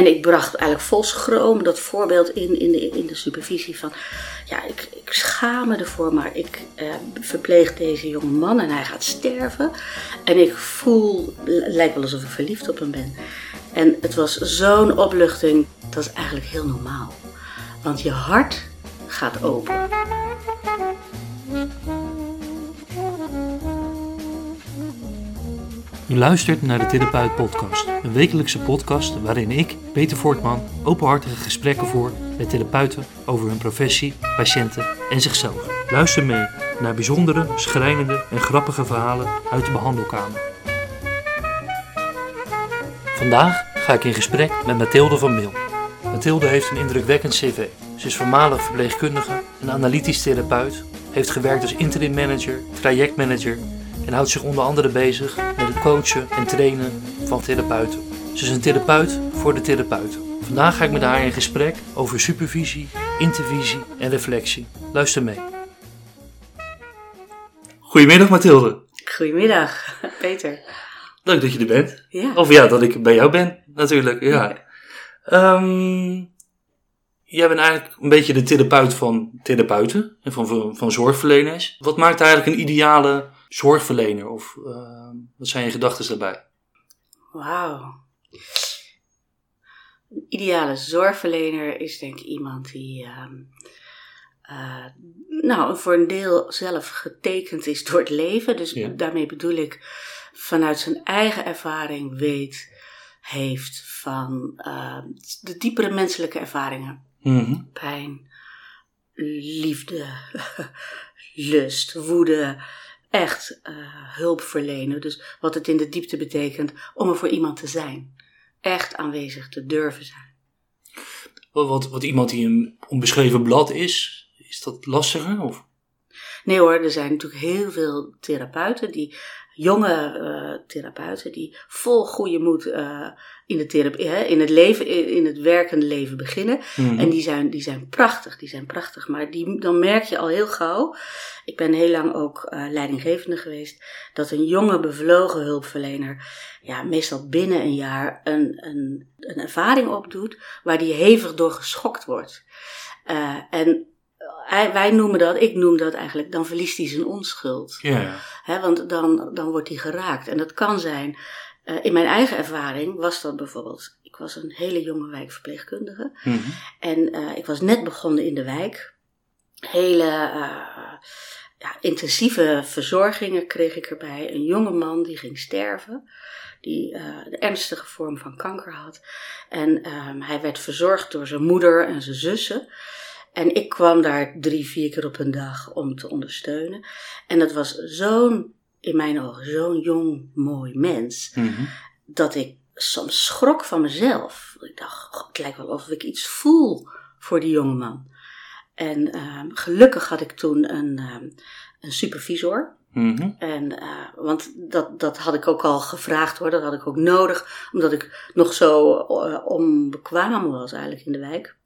En ik bracht eigenlijk vol schroom dat voorbeeld in, in, de, in de supervisie van... Ja, ik, ik schaam me ervoor, maar ik uh, verpleeg deze jonge man en hij gaat sterven. En ik voel, lijkt wel alsof ik verliefd op hem ben. En het was zo'n opluchting, dat is eigenlijk heel normaal. Want je hart gaat open. U luistert naar de Therapeut Podcast, een wekelijkse podcast waarin ik, Peter Voortman, openhartige gesprekken voer met therapeuten over hun professie, patiënten en zichzelf. Luister mee naar bijzondere, schrijnende en grappige verhalen uit de behandelkamer. Vandaag ga ik in gesprek met Mathilde van Meel. Mathilde heeft een indrukwekkend cv. Ze is voormalig verpleegkundige, een analytisch therapeut, heeft gewerkt als interim manager, trajectmanager en houdt zich onder andere bezig met het coachen en trainen van therapeuten. Ze is een therapeut voor de therapeuten. Vandaag ga ik met haar in gesprek over supervisie, intervisie en reflectie. Luister mee. Goedemiddag Mathilde. Goedemiddag, Peter. Leuk dat je er bent. Ja. Of ja, dat ik bij jou ben, natuurlijk. Ja. Ehm, jij bent eigenlijk een beetje de therapeut van therapeuten en van, van, van zorgverleners. Wat maakt eigenlijk een ideale zorgverlener? Of uh, wat zijn je gedachten daarbij? Wauw. Een ideale zorgverlener is denk ik iemand die, uh, uh, nou, voor een deel zelf getekend is door het leven. Dus ja. daarmee bedoel ik vanuit zijn eigen ervaring weet, heeft van de diepere menselijke ervaringen. Mm-hmm. Pijn, liefde, lust, woede, echt uh, hulp verlenen. Dus wat het in de diepte betekent om er voor iemand te zijn. Echt aanwezig te durven zijn. Wat, wat iemand die een onbeschreven blad is, is dat lastiger? Of? Nee hoor, er zijn natuurlijk heel veel therapeuten die jonge uh, therapeuten die vol goede moed uh, in, de therapie, hè, in het leven, in, in, het werkende leven beginnen. Mm-hmm. En die zijn, die zijn prachtig, die zijn prachtig. Maar die, dan merk je al heel gauw, ik ben heel lang ook uh, leidinggevende geweest, dat een jonge bevlogen hulpverlener ja, meestal binnen een jaar een, een, een ervaring opdoet waar die hevig door geschokt wordt. en wij noemen dat, ik noem dat eigenlijk, dan verliest hij zijn onschuld. Ja. He, want dan, dan wordt hij geraakt. En dat kan zijn, uh, in mijn eigen ervaring was dat bijvoorbeeld, ik was een hele jonge wijkverpleegkundige. Mm-hmm. En uh, ik was net begonnen in de wijk. Hele uh, ja, intensieve verzorgingen kreeg ik erbij. Een jonge man die ging sterven. Die de ernstige vorm van kanker had. En hij werd verzorgd door zijn moeder en zijn zussen. En ik kwam daar drie, vier keer op een dag om te ondersteunen. En dat was zo'n, in mijn ogen, zo'n jong, mooi mens. Mm-hmm. Dat ik soms schrok van mezelf. Ik dacht, God, het lijkt wel of ik iets voel voor die jonge man. En uh, gelukkig had ik toen een, uh, een supervisor. Mm-hmm. En, uh, want dat, dat had ik ook al gevraagd hoor, dat had ik ook nodig, omdat ik nog zo onbekwaam was eigenlijk in de wijk.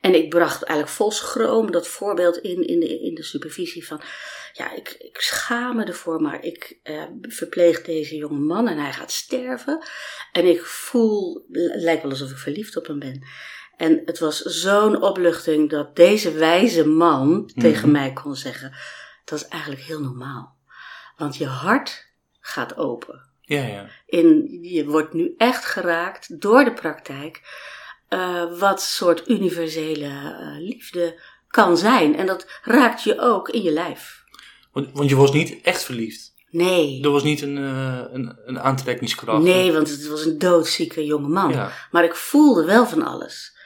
En ik bracht eigenlijk vol schroom dat voorbeeld in, in, de, in de supervisie van, ja, ik, ik schaam me ervoor, maar ik uh, verpleeg deze jonge man en hij gaat sterven. En ik voel, het lijkt wel alsof ik verliefd op hem ben. En het was zo'n opluchting dat deze wijze man mm-hmm. tegen mij kon zeggen, dat is eigenlijk heel normaal. Want je hart gaat open. Ja, ja. In, je wordt nu echt geraakt door de praktijk uh, wat soort universele uh, liefde kan zijn. En dat raakt je ook in je lijf. Want, want je was niet echt verliefd? Nee. Er was niet een, uh, een, een aantrekkingskracht? Nee, want het was een doodzieke jonge man. Ja. Maar ik voelde wel van alles.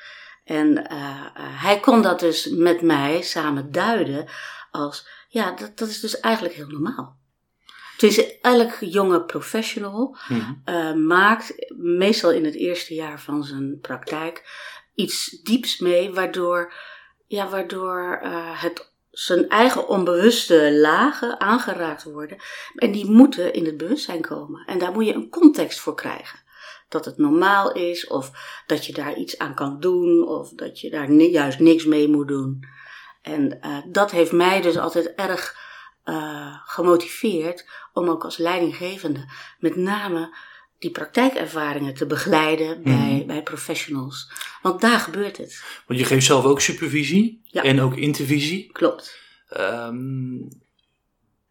En hij kon dat dus met mij samen duiden als... Ja, dat, dat is dus eigenlijk heel normaal. Dus elk jonge professional mm-hmm. uh, maakt meestal in het eerste jaar van zijn praktijk iets dieps mee, waardoor, ja, waardoor uh, het zijn eigen onbewuste lagen aangeraakt worden. En die moeten in het bewustzijn komen. En daar moet je een context voor krijgen. Dat het normaal is, of dat je daar iets aan kan doen, of dat je daar ni- juist niks mee moet doen. En uh, dat heeft mij dus altijd erg uh, gemotiveerd om ook als leidinggevende met name die praktijkervaringen te begeleiden bij, Mhm. bij professionals. Want daar gebeurt het. Want je geeft zelf ook supervisie Ja. en ook intervisie. Klopt. Ehm,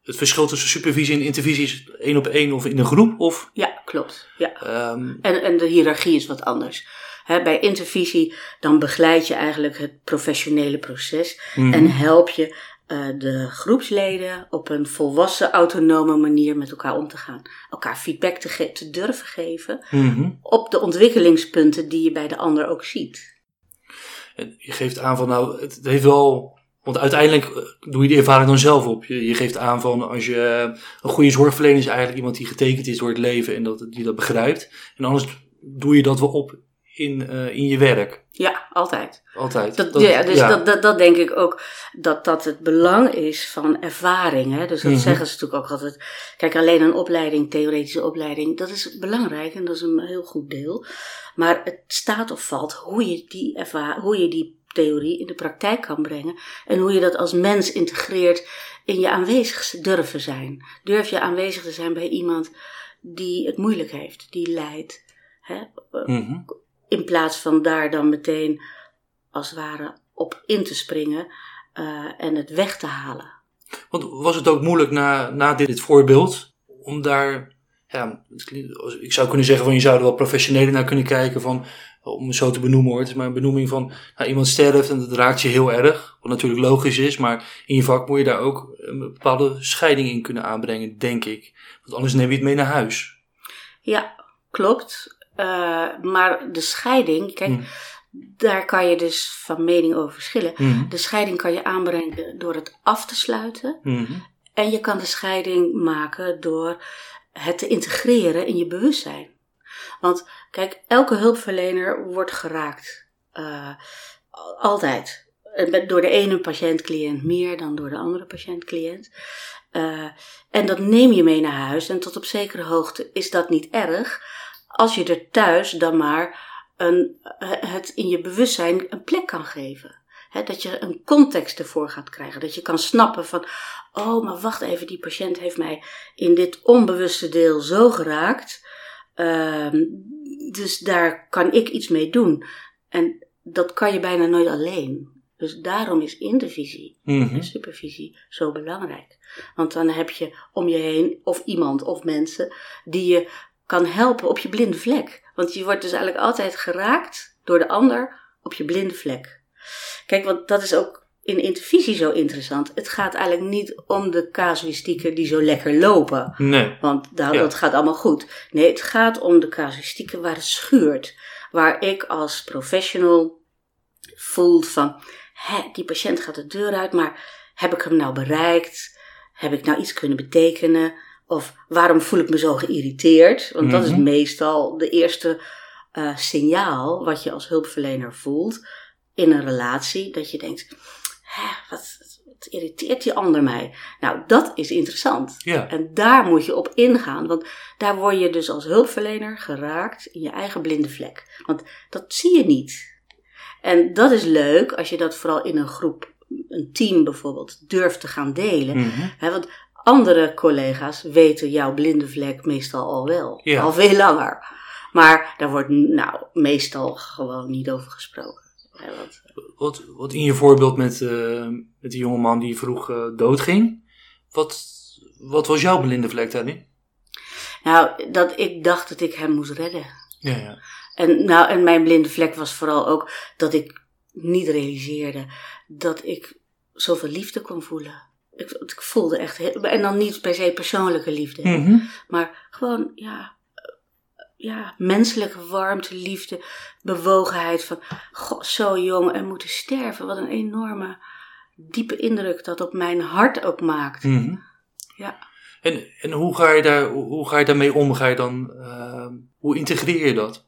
het verschil tussen supervisie en intervisie is één op één of in een groep? Of, Ja, klopt. Ja. ehm, En, en de hiërarchie is wat anders. Bij intervisie dan begeleid je eigenlijk het professionele proces mhm. en help je eh, de groepsleden op een volwassen, autonome manier met elkaar om te gaan. Elkaar feedback te, ge- te durven geven Mhm. op de ontwikkelingspunten die je bij de ander ook ziet. Je geeft aan van nou, het heeft wel. Want uiteindelijk eh, doe je die ervaring dan zelf op. Je, je geeft aan van als je. eh, Een goede zorgverlener is eigenlijk iemand die getekend is door het leven en dat, die dat begrijpt. En anders doe je dat wel op in, eh, in je werk. Ja, altijd. Altijd. Dat, ja, dus Dat, dat, dat denk ik ook, dat dat het belang is van ervaring. Hè? Dus dat Mhm. zeggen ze natuurlijk ook altijd. Kijk, alleen een opleiding, theoretische opleiding, dat is belangrijk en dat is een heel goed deel. Maar het staat of valt hoe je die, erva- hoe je die theorie in de praktijk kan brengen. En hoe je dat als mens integreert in je aanwezig durven zijn. Durf je aanwezig te zijn bij iemand die het moeilijk heeft, die lijdt. Hè? Mhm. In plaats van daar dan meteen als het ware op in te springen eh, en het weg te halen. Want was het ook moeilijk na, na dit, dit voorbeeld om daar. Ja, ik zou kunnen zeggen van je zou er wel professioneler naar kunnen kijken van. Om het zo te benoemen hoor. Het is maar een benoeming van nou, iemand sterft en dat raakt je heel erg. Wat natuurlijk logisch is, maar in je vak moet je daar ook een bepaalde scheiding in kunnen aanbrengen, denk ik. Want anders neem je het mee naar huis. Ja, klopt. Eh, maar de scheiding, kijk, Mhm. daar kan je dus van mening over verschillen. Mhm. De scheiding kan je aanbrengen door het af te sluiten. Mhm. En je kan de scheiding maken door het te integreren in je bewustzijn. Want kijk, elke hulpverlener wordt geraakt. Eh, altijd. Door de ene patiënt-cliënt meer dan door de andere patiënt-cliënt. Eh, en dat neem je mee naar huis. En tot op zekere hoogte is dat niet erg. Als je er thuis dan maar een, het in je bewustzijn een plek kan geven. Dat je een context ervoor gaat krijgen. Dat je kan snappen van, oh, maar wacht even, die patiënt heeft mij in dit onbewuste deel zo geraakt. Ehm, dus daar kan ik iets mee doen. En dat kan je bijna nooit alleen. Dus daarom is intervisie Mhm. en supervisie zo belangrijk. Want dan heb je om je heen of iemand of mensen die je kan helpen op je blinde vlek. Want je wordt dus eigenlijk altijd geraakt door de ander op je blinde vlek. Kijk, want dat is ook in intervisie zo interessant. Het gaat eigenlijk niet om de casuïstieken die zo lekker lopen. Nee. Want daar, Ja. dat gaat allemaal goed. Nee, het gaat om de casuïstieken waar het schuurt. Waar ik als professional voelt van, hè, die patiënt gaat de deur uit, maar heb ik hem nou bereikt? Heb ik nou iets kunnen betekenen? Of waarom voel ik me zo geïrriteerd? Want dat is Mhm. meestal de eerste eh, signaal wat je als hulpverlener voelt in een relatie. Dat je denkt, hè, wat, wat irriteert die ander mij? Nou, dat is interessant. Ja. En daar moet je op ingaan, want daar word je dus als hulpverlener geraakt in je eigen blinde vlek. Want dat zie je niet. En dat is leuk als je dat vooral in een groep, een team bijvoorbeeld, durft te gaan delen. Mhm. Hè, want andere collega's weten jouw blinde vlek meestal al wel, Ja. al veel langer. Maar daar wordt nou meestal gewoon niet over gesproken. Want, Wat, wat in je voorbeeld met, eh, met die jongeman die vroeg eh, doodging. Wat, wat was jouw blinde vlek daarin? nou, dat ik dacht dat ik hem moest redden. Ja, ja. En, nou, en mijn blinde vlek was vooral ook dat ik niet realiseerde dat ik zoveel liefde kon voelen. Ik, ik voelde echt, heel, en dan niet per se persoonlijke liefde, Mhm. maar gewoon, ja, ja, menselijke warmte, liefde, bewogenheid van, god, zo jong en moeten sterven. Wat een enorme, diepe indruk dat op mijn hart ook maakt. Mhm. Ja. En, en hoe, ga je daar, hoe, ga je daarmee om? Ga je dan, eh, hoe integreer je dat?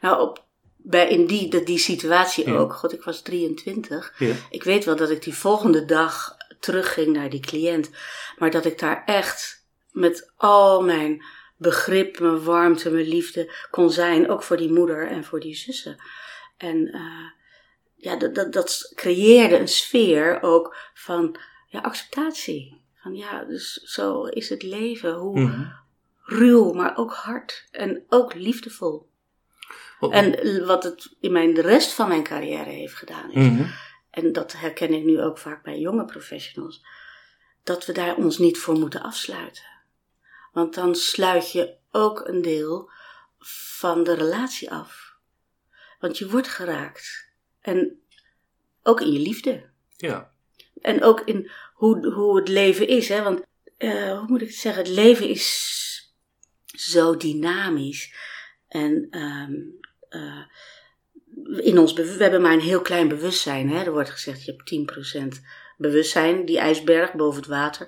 Nou, op, bij, in die, die situatie Ja. ook, god, ik was 23. Ja. Ik weet wel dat ik die volgende dag terugging naar die cliënt. Maar dat ik daar echt met al mijn begrip, mijn warmte, mijn liefde kon zijn. Ook voor die moeder en voor die zussen. En eh, ja, dat, dat, dat creëerde een sfeer ook van ja, acceptatie. Van ja, dus zo is het leven. Hoe, Mhm. ruw, maar ook hard en ook liefdevol. En wat het in mijn, de rest van mijn carrière heeft gedaan is, Mhm. En dat herken ik nu ook vaak bij jonge professionals, dat we daar ons niet voor moeten afsluiten. Want dan sluit je ook een deel van de relatie af. Want je wordt geraakt. En ook in je liefde. Ja. En ook in hoe, hoe het leven is. Hè? Want eh, hoe moet ik het zeggen? Het leven is zo dynamisch. En ehm, eh, in ons, we hebben maar een heel klein bewustzijn. Hè? Er wordt gezegd, je hebt 10% bewustzijn, die ijsberg boven het water.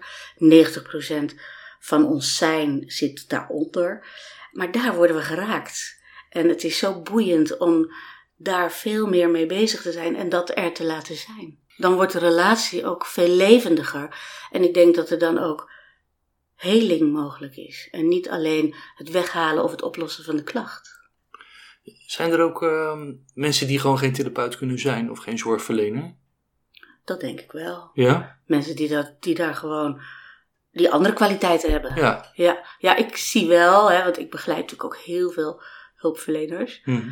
90% van ons zijn zit daaronder. Maar daar worden we geraakt. En het is zo boeiend om daar veel meer mee bezig te zijn en dat er te laten zijn. Dan wordt de relatie ook veel levendiger. En ik denk dat er dan ook heling mogelijk is. En niet alleen het weghalen of het oplossen van de klacht. Zijn er ook ehm, mensen die gewoon geen therapeut kunnen zijn of geen zorgverlener? Dat denk ik wel. Ja? Mensen die, dat, die daar gewoon die andere kwaliteiten hebben. Ja. Ja, ja ik zie wel, hè, want ik begeleid natuurlijk ook heel veel hulpverleners, Mhm.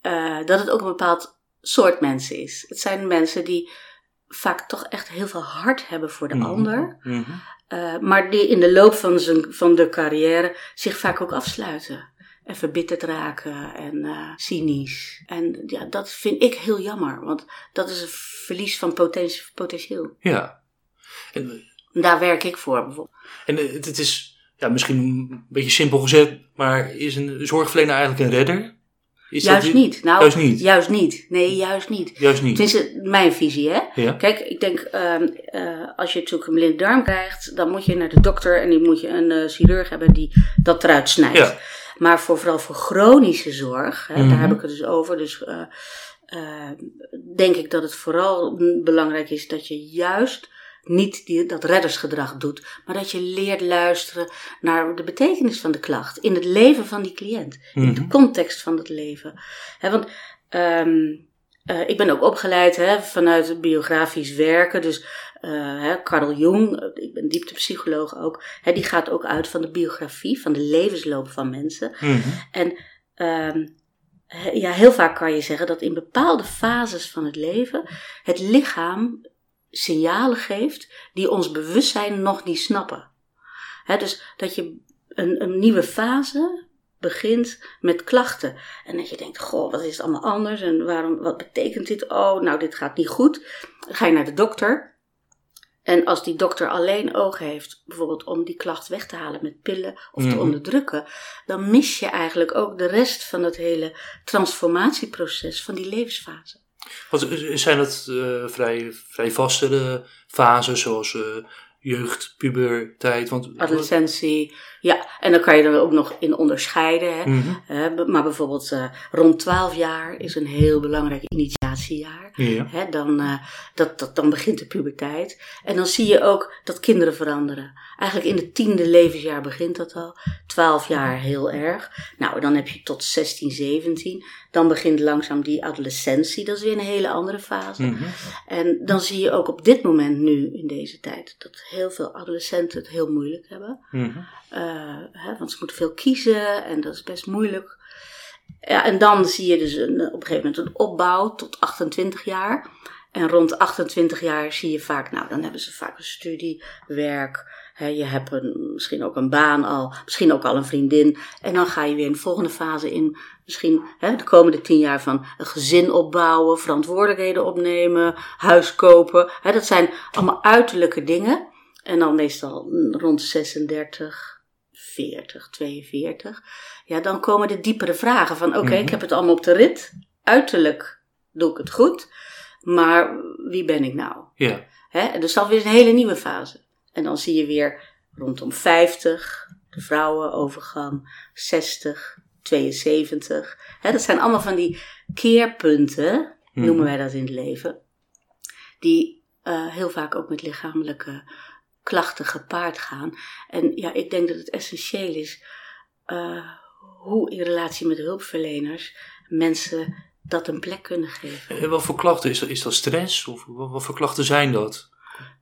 eh, dat het ook een bepaald soort mensen is. Het zijn mensen die vaak toch echt heel veel hart hebben voor de Mhm. ander, Mhm. eh, maar die in de loop van, zijn, van de carrière zich vaak ook afsluiten. En verbitterd raken en eh, cynisch. En ja, dat vind ik heel jammer, want dat is een verlies van potentie- potentieel. Ja. En, daar werk ik voor bijvoorbeeld. en eh, het, het is ja, misschien een beetje simpel gezet, maar is een zorgverlener eigenlijk een redder? Is dat juist niet. Nou, Juist niet? Juist niet. Nee, juist niet. Juist niet. Tenminste, mijn visie, hè. Ja. Kijk, ik denk, eh, als je natuurlijk een blinde darm krijgt, dan moet je naar de dokter en die moet je een eh, chirurg hebben die dat eruit snijdt. Ja. Maar voor, vooral voor chronische zorg, hè, Mhm. daar heb ik het dus over, dus eh, denk ik dat het vooral belangrijk is dat je juist niet die, dat reddersgedrag doet, maar dat je leert luisteren naar de betekenis van de klacht in het leven van die cliënt in de Mhm. context van het leven. Hè, want ehm, eh, ik ben ook opgeleid hè, vanuit het biografisch werken. Dus eh, Carl Jung, eh, ik ben dieptepsycholoog ook, die gaat ook uit van de biografie, van de levensloop van mensen. Mhm. En ehm, he- ja, heel vaak kan je zeggen dat in bepaalde fases van het leven het lichaam signalen geeft die ons bewustzijn nog niet snappen. Dus dat je een, een nieuwe fase begint met klachten. En dat je denkt, goh, wat is het allemaal anders? En waarom, wat betekent dit? Oh, nou, dit gaat niet goed. Dan ga je naar de dokter. En als die dokter alleen oog heeft, bijvoorbeeld om die klacht weg te halen met pillen of te Mhm. onderdrukken, dan mis je eigenlijk ook de rest van het hele transformatieproces van die levensfase. Wat, zijn dat eh, vrij, vrij vaste eh, fases zoals eh, jeugd, puberteit? Want, Adolescentie, ja, en dan kan je er ook nog in onderscheiden. Hè. Mhm. Hè, maar bijvoorbeeld eh, rond 12 jaar is een heel belangrijk Ja. Hè, dan, eh, dat, dat, dan begint de puberteit. En dan zie je ook dat kinderen veranderen. Eigenlijk in het tiende levensjaar begint dat al. 12 jaar heel erg. Nou, dan heb je tot 16, 17. Dan begint langzaam die adolescentie. Dat is weer een hele andere fase. Mhm. En dan zie je ook op dit moment nu, in deze tijd, dat heel veel adolescenten het heel moeilijk hebben. Mhm. Eh, hè, want ze moeten veel kiezen en dat is best moeilijk. Ja, en dan zie je dus een, op een gegeven moment een opbouw tot 28 jaar. En rond 28 jaar zie je vaak, nou dan hebben ze vaak een studie, werk. Hè, je hebt misschien ook een baan al, misschien ook al een vriendin. En dan ga je weer een volgende fase in. Misschien hè, de komende tien jaar van een gezin opbouwen, verantwoordelijkheden opnemen, huis kopen. Hè, dat zijn allemaal uiterlijke dingen. En dan meestal rond 36, 40, 42. Ja, dan komen de diepere vragen van oké, Mhm. ik heb het allemaal op de rit. Uiterlijk doe ik het goed. Maar wie ben ik nou? Ja. Hè? Dus dan weer een hele nieuwe fase. En dan zie je weer rondom 50, de vrouwenovergang, 60, 72. Hè, dat zijn allemaal van die keerpunten, Mhm. noemen wij dat in het leven, die eh, heel vaak ook met lichamelijke klachten gepaard gaan. En ja, ik denk dat het essentieel is eh, hoe in relatie met hulpverleners mensen dat een plek kunnen geven. En wat voor klachten? Is dat, is dat stress? Of wat, wat voor klachten zijn dat?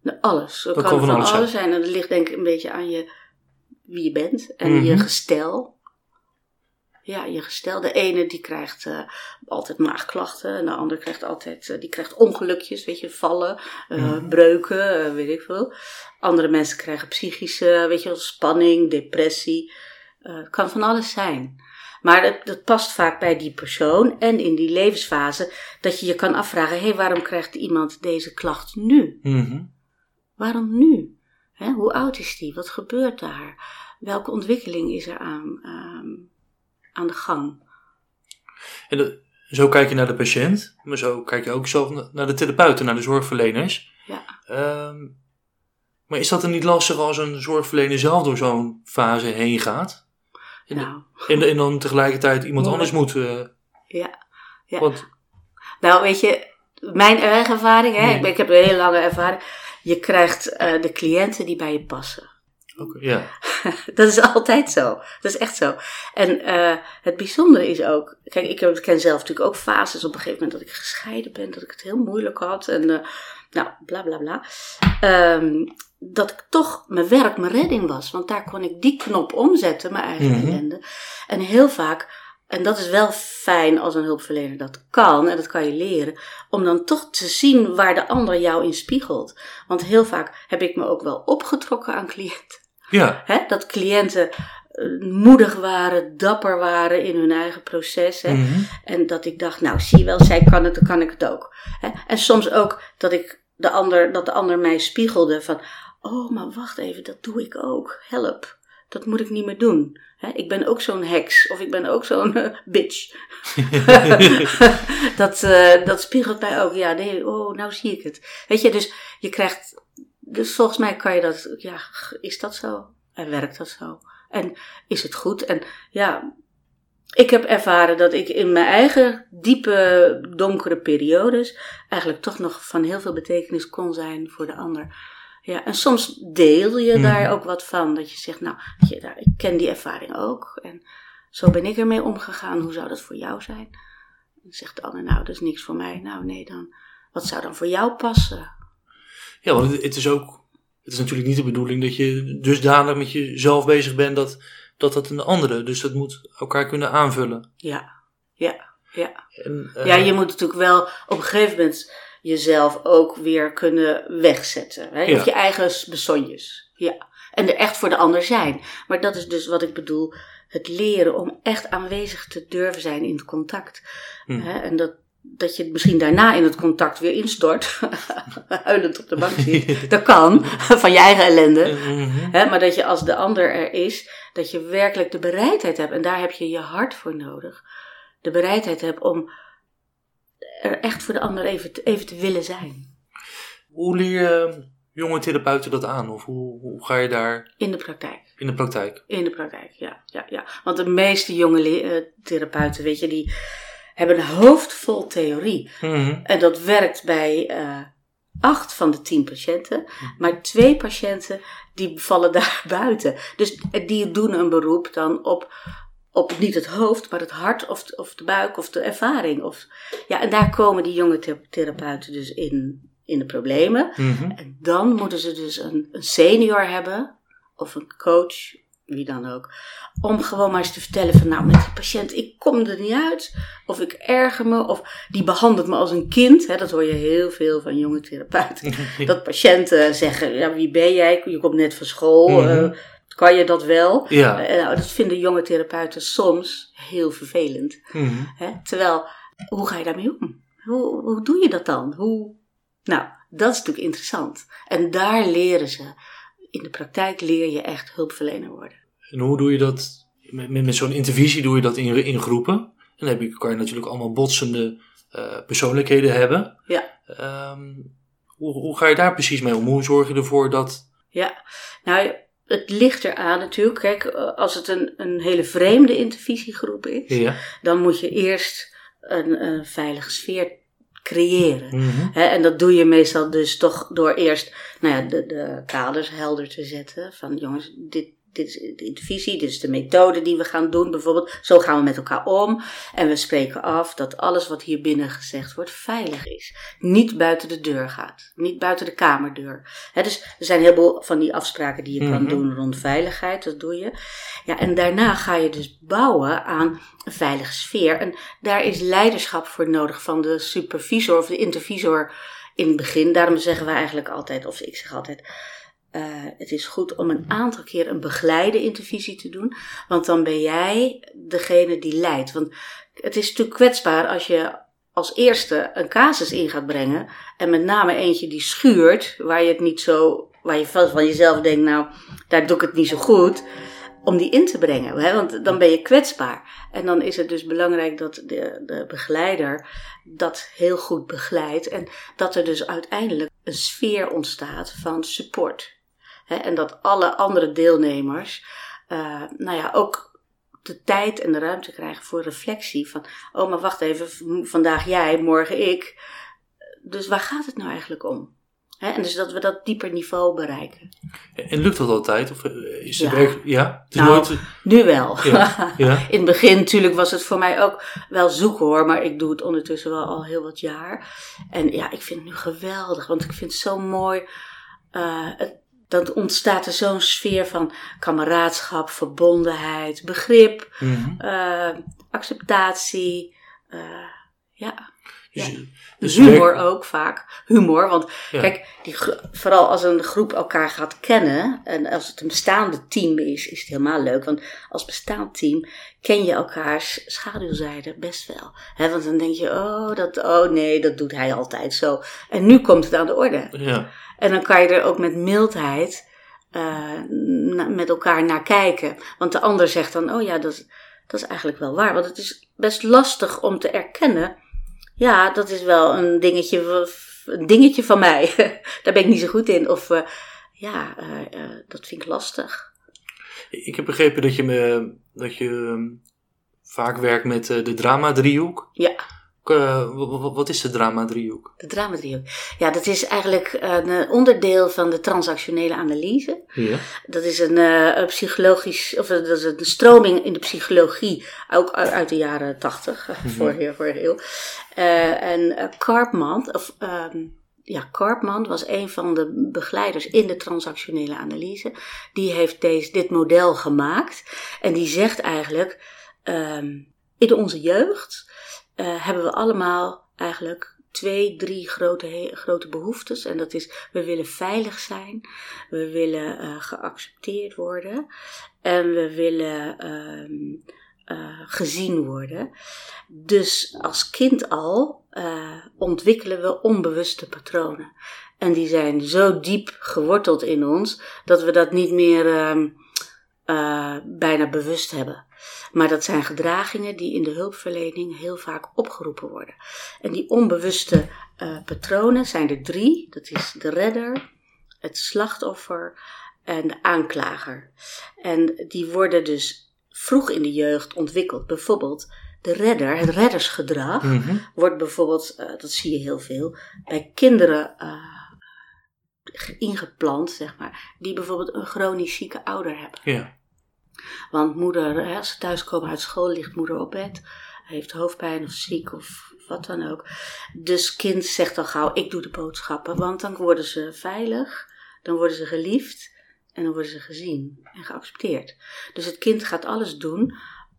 Nou, alles. Dat, kan kan van alles zijn. En dat ligt denk ik een beetje aan je wie je bent en Mhm. je gestel. Ja, je gestel. De ene die krijgt eh, altijd maagklachten en de ander krijgt altijd eh, die krijgt ongelukjes, weet je, vallen, eh, Mhm. breuken, weet ik veel. Andere mensen krijgen psychische, weet je spanning, depressie. Het kan van alles zijn. Maar het, dat past vaak bij die persoon en in die levensfase dat je je kan afvragen: hé, hey, waarom krijgt iemand deze klacht nu? Mhm. Waarom nu? Hè, hoe oud is die? Wat gebeurt daar? Welke ontwikkeling is er aan, ehm, aan de gang? En de- zo kijk je naar de patiënt, maar zo kijk je ook zelf na- naar de therapeuten, naar de zorgverleners. Ja. Ehm, maar is dat dan niet lastig als een zorgverlener zelf door zo'n fase heen gaat? En, Nou, en, en dan tegelijkertijd iemand Ja. anders moet. eh, ja. Ja. Want, Nou, weet je, mijn eigen ervaring, hè, ik, ben- ik heb een hele lange ervaring. Je krijgt eh, de cliënten die bij je passen. Oké, ja. Dat is altijd zo. Dat is echt zo. En eh, het bijzondere is ook, kijk, ik ken zelf natuurlijk ook fases op een gegeven moment dat ik gescheiden ben, dat ik het heel moeilijk had en eh, nou, bla bla bla. Ehm, dat ik toch mijn werk mijn redding was, want daar kon ik die knop omzetten, mijn eigen Mhm. ellende. En heel vaak, en dat is wel fijn als een hulpverlener dat kan, en dat kan je leren, om dan toch te zien waar de ander jou in spiegelt. Want heel vaak heb ik me ook wel opgetrokken aan cliënten. Ja, Hè, dat cliënten eh, moedig waren, dapper waren in hun eigen proces. Hè, mhm. En dat ik dacht, nou zie je wel, zij kan het, dan kan ik het ook. Hè. En soms ook dat, ik de ander, dat de ander mij spiegelde van, oh maar wacht even, dat doe ik ook. Help, dat moet ik niet meer doen. Hè, ik ben ook zo'n heks of ik ben ook zo'n eh, bitch. dat, eh, dat spiegelt mij ook. Ja, nee, oh, nou zie ik het. Weet je, dus je krijgt. Dus volgens mij kan je dat. Ja, is dat zo? En werkt dat zo? En is het goed? En ja, ik heb ervaren dat ik in mijn eigen diepe, donkere periodes. eigenlijk toch nog van heel veel betekenis kon zijn voor de ander. Ja, en soms deel je Mhm. daar ook wat van. Dat je zegt, nou, je, daar, ik ken die ervaring ook. En zo ben ik ermee omgegaan. Hoe zou dat voor jou zijn? Dan zegt de ander, nou, dat is niks voor mij. Nou, nee, dan, wat zou dan voor jou passen? Ja, want het, het is ook. Het is natuurlijk niet de bedoeling dat je dusdanig met jezelf bezig bent dat dat, dat een andere. Dus dat moet elkaar kunnen aanvullen. Ja, ja, ja. En, eh, Ja, je moet natuurlijk wel op een gegeven moment jezelf ook weer kunnen wegzetten. Hè? Ja. Of je eigen besonjes. Ja. En er echt voor de ander zijn. Maar dat is dus wat ik bedoel. Het leren om echt aanwezig te durven zijn in het contact. Hm. Hè? En dat, dat je misschien daarna in het contact weer instort. Huilend op de bank zit. Dat kan. Van je eigen ellende. mhm. Maar dat je als de ander er is, dat je werkelijk de bereidheid hebt. En daar heb je je hart voor nodig. De bereidheid hebt om er echt voor de ander even te, even te willen zijn. Hoe leer je jonge therapeuten dat aan? Of hoe, hoe ga je daar In de praktijk. in de praktijk? In de praktijk, ja. ja, ja. Want de meeste jonge le- eh, therapeuten, weet je, die hebben een hoofd vol theorie. Mhm. En dat werkt bij eh, acht van de tien patiënten. Maar twee patiënten die vallen daar buiten. Dus die doen een beroep dan op, op niet het hoofd, maar het hart of, de- of de buik of de ervaring. Of, ja, en daar komen die jonge thera- therapeuten dus in, in de problemen. Mhm. En dan moeten ze dus een, een senior hebben, of een coach, wie dan ook, om gewoon maar eens te vertellen van nou met die patiënt, ik kom er niet uit, of ik erger me, of die behandelt me als een kind. Hè, dat hoor je heel veel van jonge therapeuten. Dat patiënten zeggen, ja wie ben jij, je komt net van school, Mhm. eh, kan je dat wel? Ja. Eh, nou, dat vinden jonge therapeuten soms heel vervelend. Mhm. Hè? Terwijl, hoe ga je daarmee om? Hoe, hoe doe je dat dan? Hoe... Nou, dat is natuurlijk interessant. En daar leren ze. In de praktijk leer je echt hulpverlener worden. En hoe doe je dat? Met, met, met zo'n intervisie doe je dat in, in groepen. En dan heb je, kan je natuurlijk allemaal botsende eh, persoonlijkheden hebben. Ja. Ehm, hoe, hoe ga je daar precies mee om? Hoe zorg je ervoor dat... Ja, nou, het ligt eraan natuurlijk. Kijk, eh, als het een, een hele vreemde intervisiegroep is, Ja. dan moet je eerst een, een veilige sfeer creëren. Mhm. En dat doe je meestal dus toch door eerst nou ja, de, de kaders helder te zetten. Van jongens, dit, dit is de intervisie, dit is de methode die we gaan doen bijvoorbeeld. Zo gaan we met elkaar om. En we spreken af dat alles wat hier binnen gezegd wordt veilig is. Niet buiten de deur gaat. Niet buiten de kamerdeur. dus er zijn heel veel van die afspraken die je kan Mhm. doen rond veiligheid. Dat doe je. Ja, en daarna ga je dus bouwen aan een veilige sfeer. En daar is leiderschap voor nodig van de supervisor of de intervisor in het begin. Daarom zeggen we eigenlijk altijd, of ik zeg altijd, eh, het is goed om een aantal keer een begeleide intervisie te doen. Want dan ben jij degene die leidt. Want het is natuurlijk kwetsbaar als je als eerste een casus in gaat brengen. En met name eentje die schuurt, waar je het niet zo, waar je van van jezelf denkt, nou, daar doe ik het niet zo goed. Om die in te brengen, hè? want dan ben je kwetsbaar. En dan is het dus belangrijk dat de, de begeleider dat heel goed begeleidt. En dat er dus uiteindelijk een sfeer ontstaat van support. Hè? En dat alle andere deelnemers, eh, nou ja, ook de tijd en de ruimte krijgen voor reflectie. Van, oh, maar wacht even, vandaag jij, morgen ik. Dus waar gaat het nou eigenlijk om? Hè? En dus dat we dat dieper niveau bereiken. En lukt dat altijd? Of eh, is het Ja. werk... Ja? Het is Nou, nooit... Nu wel. Ja, ja. In het begin natuurlijk was het voor mij ook wel zoeken hoor, maar ik doe het ondertussen wel al heel wat jaar. En ja, ik vind het nu geweldig, want ik vind het zo mooi. eh, het, dan ontstaat er zo'n sfeer van kameraadschap, verbondenheid, begrip, Mhm. eh, acceptatie. eh, ja, Dus, Ja. dus humor werk- ook vaak. Humor, want Ja. kijk, die, vooral als een groep elkaar gaat kennen en als het een bestaande team is, is het helemaal leuk. Want als bestaand team ken je elkaars schaduwzijde best wel. Hè, want dan denk je, oh, dat, oh nee, dat doet hij altijd zo. En nu komt het aan de orde. Ja. En dan kan je er ook met mildheid eh, na- met elkaar naar kijken. Want de ander zegt dan, oh ja, dat, dat is eigenlijk wel waar. Want het is best lastig om te erkennen. Ja, dat is wel een dingetje, een dingetje van mij. Daar ben ik niet zo goed in. Of eh, ja, eh, eh, dat vind ik lastig. Ik heb begrepen dat je, me, dat je ehm, vaak werkt met de drama-driehoek. Ja. Eh, wa- wa- wat is de drama-driehoek? De drama Ja, dat is eigenlijk een eh, onderdeel van de transactionele analyse. Ja. Dat is een, eh, een psychologisch, of dat is een stroming in de psychologie, ook uit, de jaren tachtig, Mhm. vorige, vorige eeuw. En Karpman, of ehm, ja, Karpman was een van de begeleiders in de transactionele analyse. Die heeft deze, dit model gemaakt en die zegt eigenlijk, ehm, in onze jeugd eh, hebben we allemaal eigenlijk twee, drie grote, grote behoeftes. En dat is, we willen veilig zijn, we willen eh, geaccepteerd worden en we willen ehm, eh, gezien worden. Dus als kind al ontwikkelen we onbewuste patronen. En die zijn zo diep geworteld in ons dat we dat niet meer ehm, eh, bijna bewust hebben. Maar dat zijn gedragingen die in de hulpverlening heel vaak opgeroepen worden. En die onbewuste eh, patronen zijn er drie. Dat is de redder, het slachtoffer en de aanklager. En die worden dus vroeg in de jeugd ontwikkeld. Bijvoorbeeld de redder, het reddersgedrag, Mhm. wordt bijvoorbeeld, eh, dat zie je heel veel, bij kinderen eh, ingeplant, zeg maar, die bijvoorbeeld een chronisch zieke ouder hebben. Ja. Want moeder, als ze thuiskomen uit school, ligt moeder op bed, heeft hoofdpijn of ziek of wat dan ook. Dus kind zegt al gauw, ik doe de boodschappen, want dan worden ze veilig, dan worden ze geliefd en dan worden ze gezien en geaccepteerd. Dus het kind gaat alles doen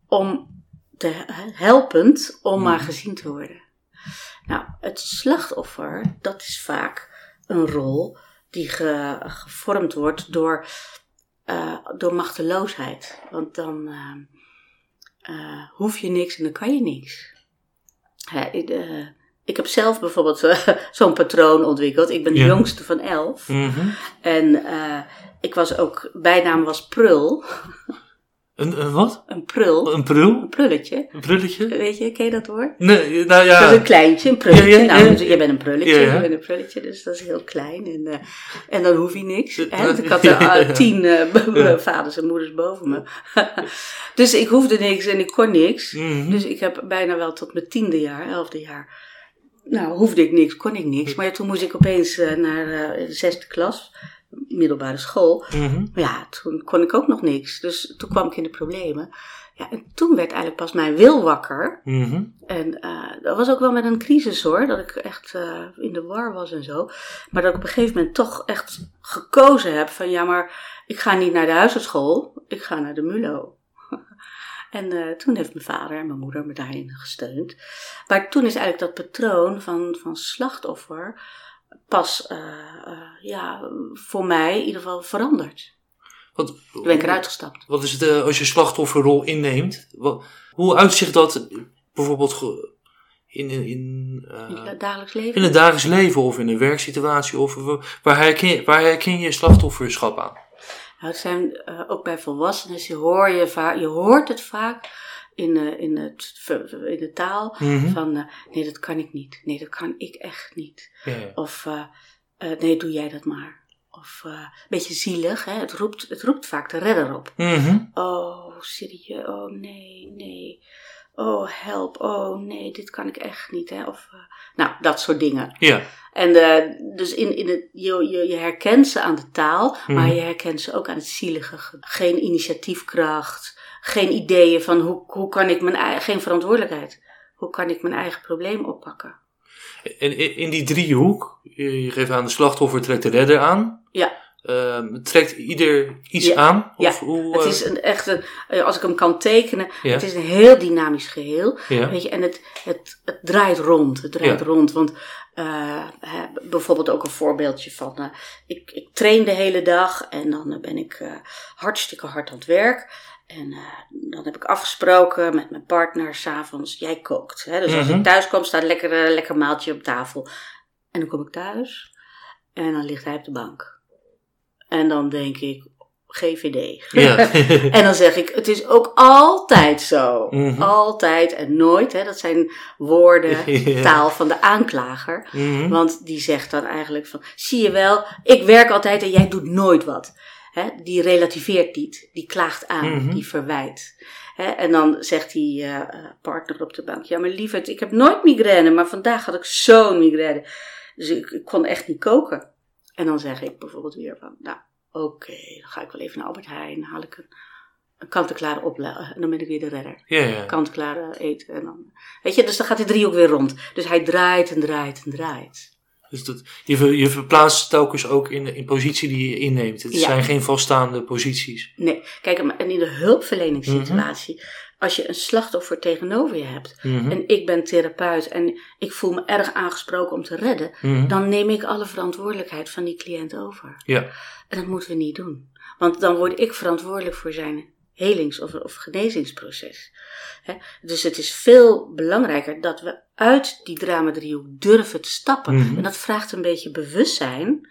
om te helpend om maar gezien te worden. Nou, het slachtoffer, dat is vaak een rol die ge- gevormd wordt door, eh, door machteloosheid. Want dan eh, eh, hoef je niks en dan kan je niks. Ik, ik heb zelf bijvoorbeeld zo'n patroon ontwikkeld. Ik ben de jongste van elf. Mhm. En ik was ook, bijnaam was Prul. Een, een wat? Een prul. Een prul? Een prulletje. Een prulletje? Weet je, ken je dat woord? Nee, nou Dat is ja. een kleintje, een prulletje. Ja, ja, ja. Nou, jij bent een prulletje, Ja, ja. je bent een prulletje, dus dat is heel klein. En, eh, en dan hoef je niks. Ja, Hè? Ik had er ja, ja. eh, tien eh, Ja. vaders en moeders boven me. dus ik hoefde niks en ik kon niks. Mhm. Dus ik heb bijna wel tot mijn tiende jaar, elfde jaar. Nou, hoefde ik niks, kon ik niks. Maar toen moest ik opeens naar de zesde klas. Middelbare school. Mhm. Maar ja, toen kon ik ook nog niks. Dus toen kwam ik in de problemen. Ja, en toen werd eigenlijk pas mijn wil wakker. Mhm. En eh, dat was ook wel met een crisis hoor, dat ik echt eh, in de war was en zo. Maar dat ik op een gegeven moment toch echt gekozen heb van ja, maar ik ga niet naar de huisartschool, ik ga naar de MULO. en eh, toen heeft mijn vader en mijn moeder me daarin gesteund. Maar toen is eigenlijk dat patroon van, van slachtoffer pas eh, eh, ja, voor mij in ieder geval veranderd. Wat, Toen ben ik eruit gestapt. Wat is het eh, als je slachtofferrol inneemt? Wat, hoe uitzicht dat bijvoorbeeld in, in, in, In het dagelijks leven. in het dagelijks leven of in een werksituatie? Of wa- waar herken, waar herken je slachtofferschap aan? Nou, het zijn ook bij volwassenen, je, hoor je, vaak, je hoort het vaak in, eh, in, het, in de taal Mhm. van eh, nee, dat kan ik niet. Nee, dat kan ik echt niet. Of eh, nee, doe jij dat maar. Of een beetje zielig, hè? Het, roept, het roept vaak de redder op. Mhm. Oh, serieus, oh nee, nee. Oh, help, oh nee, dit kan ik echt niet. Hè? Of, nou, dat soort dingen. ja. En dus in, in het, je, je, je herkent ze aan de taal, maar Mhm. je herkent ze ook aan het zielige. ge- Geen initiatiefkracht, geen ideeën van hoe, hoe kan ik mijn eigen, geen verantwoordelijkheid. Hoe kan ik mijn eigen probleem oppakken? En in die driehoek, je geeft aan de slachtoffer, trekt de redder aan. Ja. Ehm, trekt ieder iets Ja. aan? Ja. Of hoe, Het eh, is een, echt een, eh, als ik hem kan tekenen, Ja. het is een heel dynamisch geheel. ja. Weet je, en het, het, het draait rond. Het draait Ja. rond. Want eh, bijvoorbeeld ook een voorbeeldje van. ik, ik train de hele dag en dan ben ik hartstikke hard aan het werk. En eh, dan heb ik afgesproken met mijn partner s'avonds, jij kookt. Hè? Dus als Mhm. ik thuis kom, staat lekker, eh, lekker maaltje op tafel. En dan kom ik thuis en dan ligt hij op de bank. En dan denk ik, GVD. Ja. En dan zeg ik, het is ook altijd zo. Mhm. Altijd en nooit. Hè? Dat zijn woorden, Ja. taal van de aanklager. Mhm. Want die zegt dan eigenlijk van, zie je wel, ik werk altijd en jij doet nooit wat. Hè? Die relativeert niet, die klaagt aan, Mhm. die verwijt. Hè? En dan zegt die eh, partner op de bank, ja maar lieverd, ik heb nooit migraine, maar vandaag had ik zo'n migraine. Dus ik, ik kon echt niet koken. En dan zeg ik bijvoorbeeld weer van, nou oké, dan ga ik wel even naar Albert Heijn, haal ik een, een kant-en-klare en dan ben ik weer de redder ja, ja. kant-klaar eten. En dan, weet je, dus dan gaat die driehoek weer rond. Dus hij draait en draait en draait. Dus dat, je, ver- je verplaatst telkens ook in de in positie die je inneemt. Het Ja. zijn geen vaststaande posities. Nee, kijk, en in de hulpverleningssituatie, als je een slachtoffer tegenover je hebt Mhm. en ik ben therapeut en ik voel me erg aangesproken om te redden, Mhm. dan neem ik alle verantwoordelijkheid van die cliënt over. Ja. En dat moeten we niet doen. Want dan word ik verantwoordelijk voor zijn helings- of, of genezingsproces. Dus het is veel belangrijker dat we uit die dramadriehoek durven te stappen. Mhm. En dat vraagt een beetje bewustzijn.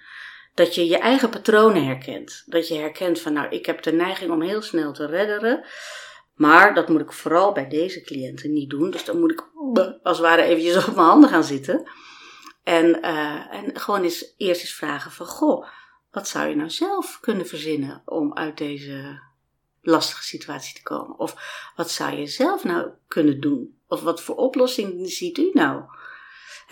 Dat je je eigen patronen herkent. Dat je herkent van, nou, ik heb de neiging om heel snel te redderen. Maar dat moet ik vooral bij deze cliënten niet doen. Dus dan moet ik als het ware eventjes op mijn handen gaan zitten. En, eh, en gewoon eens, eerst eens vragen van, goh, wat zou je nou zelf kunnen verzinnen om uit deze lastige situatie te komen? Of wat zou je zelf nou kunnen doen? Of wat voor oplossing ziet u nou?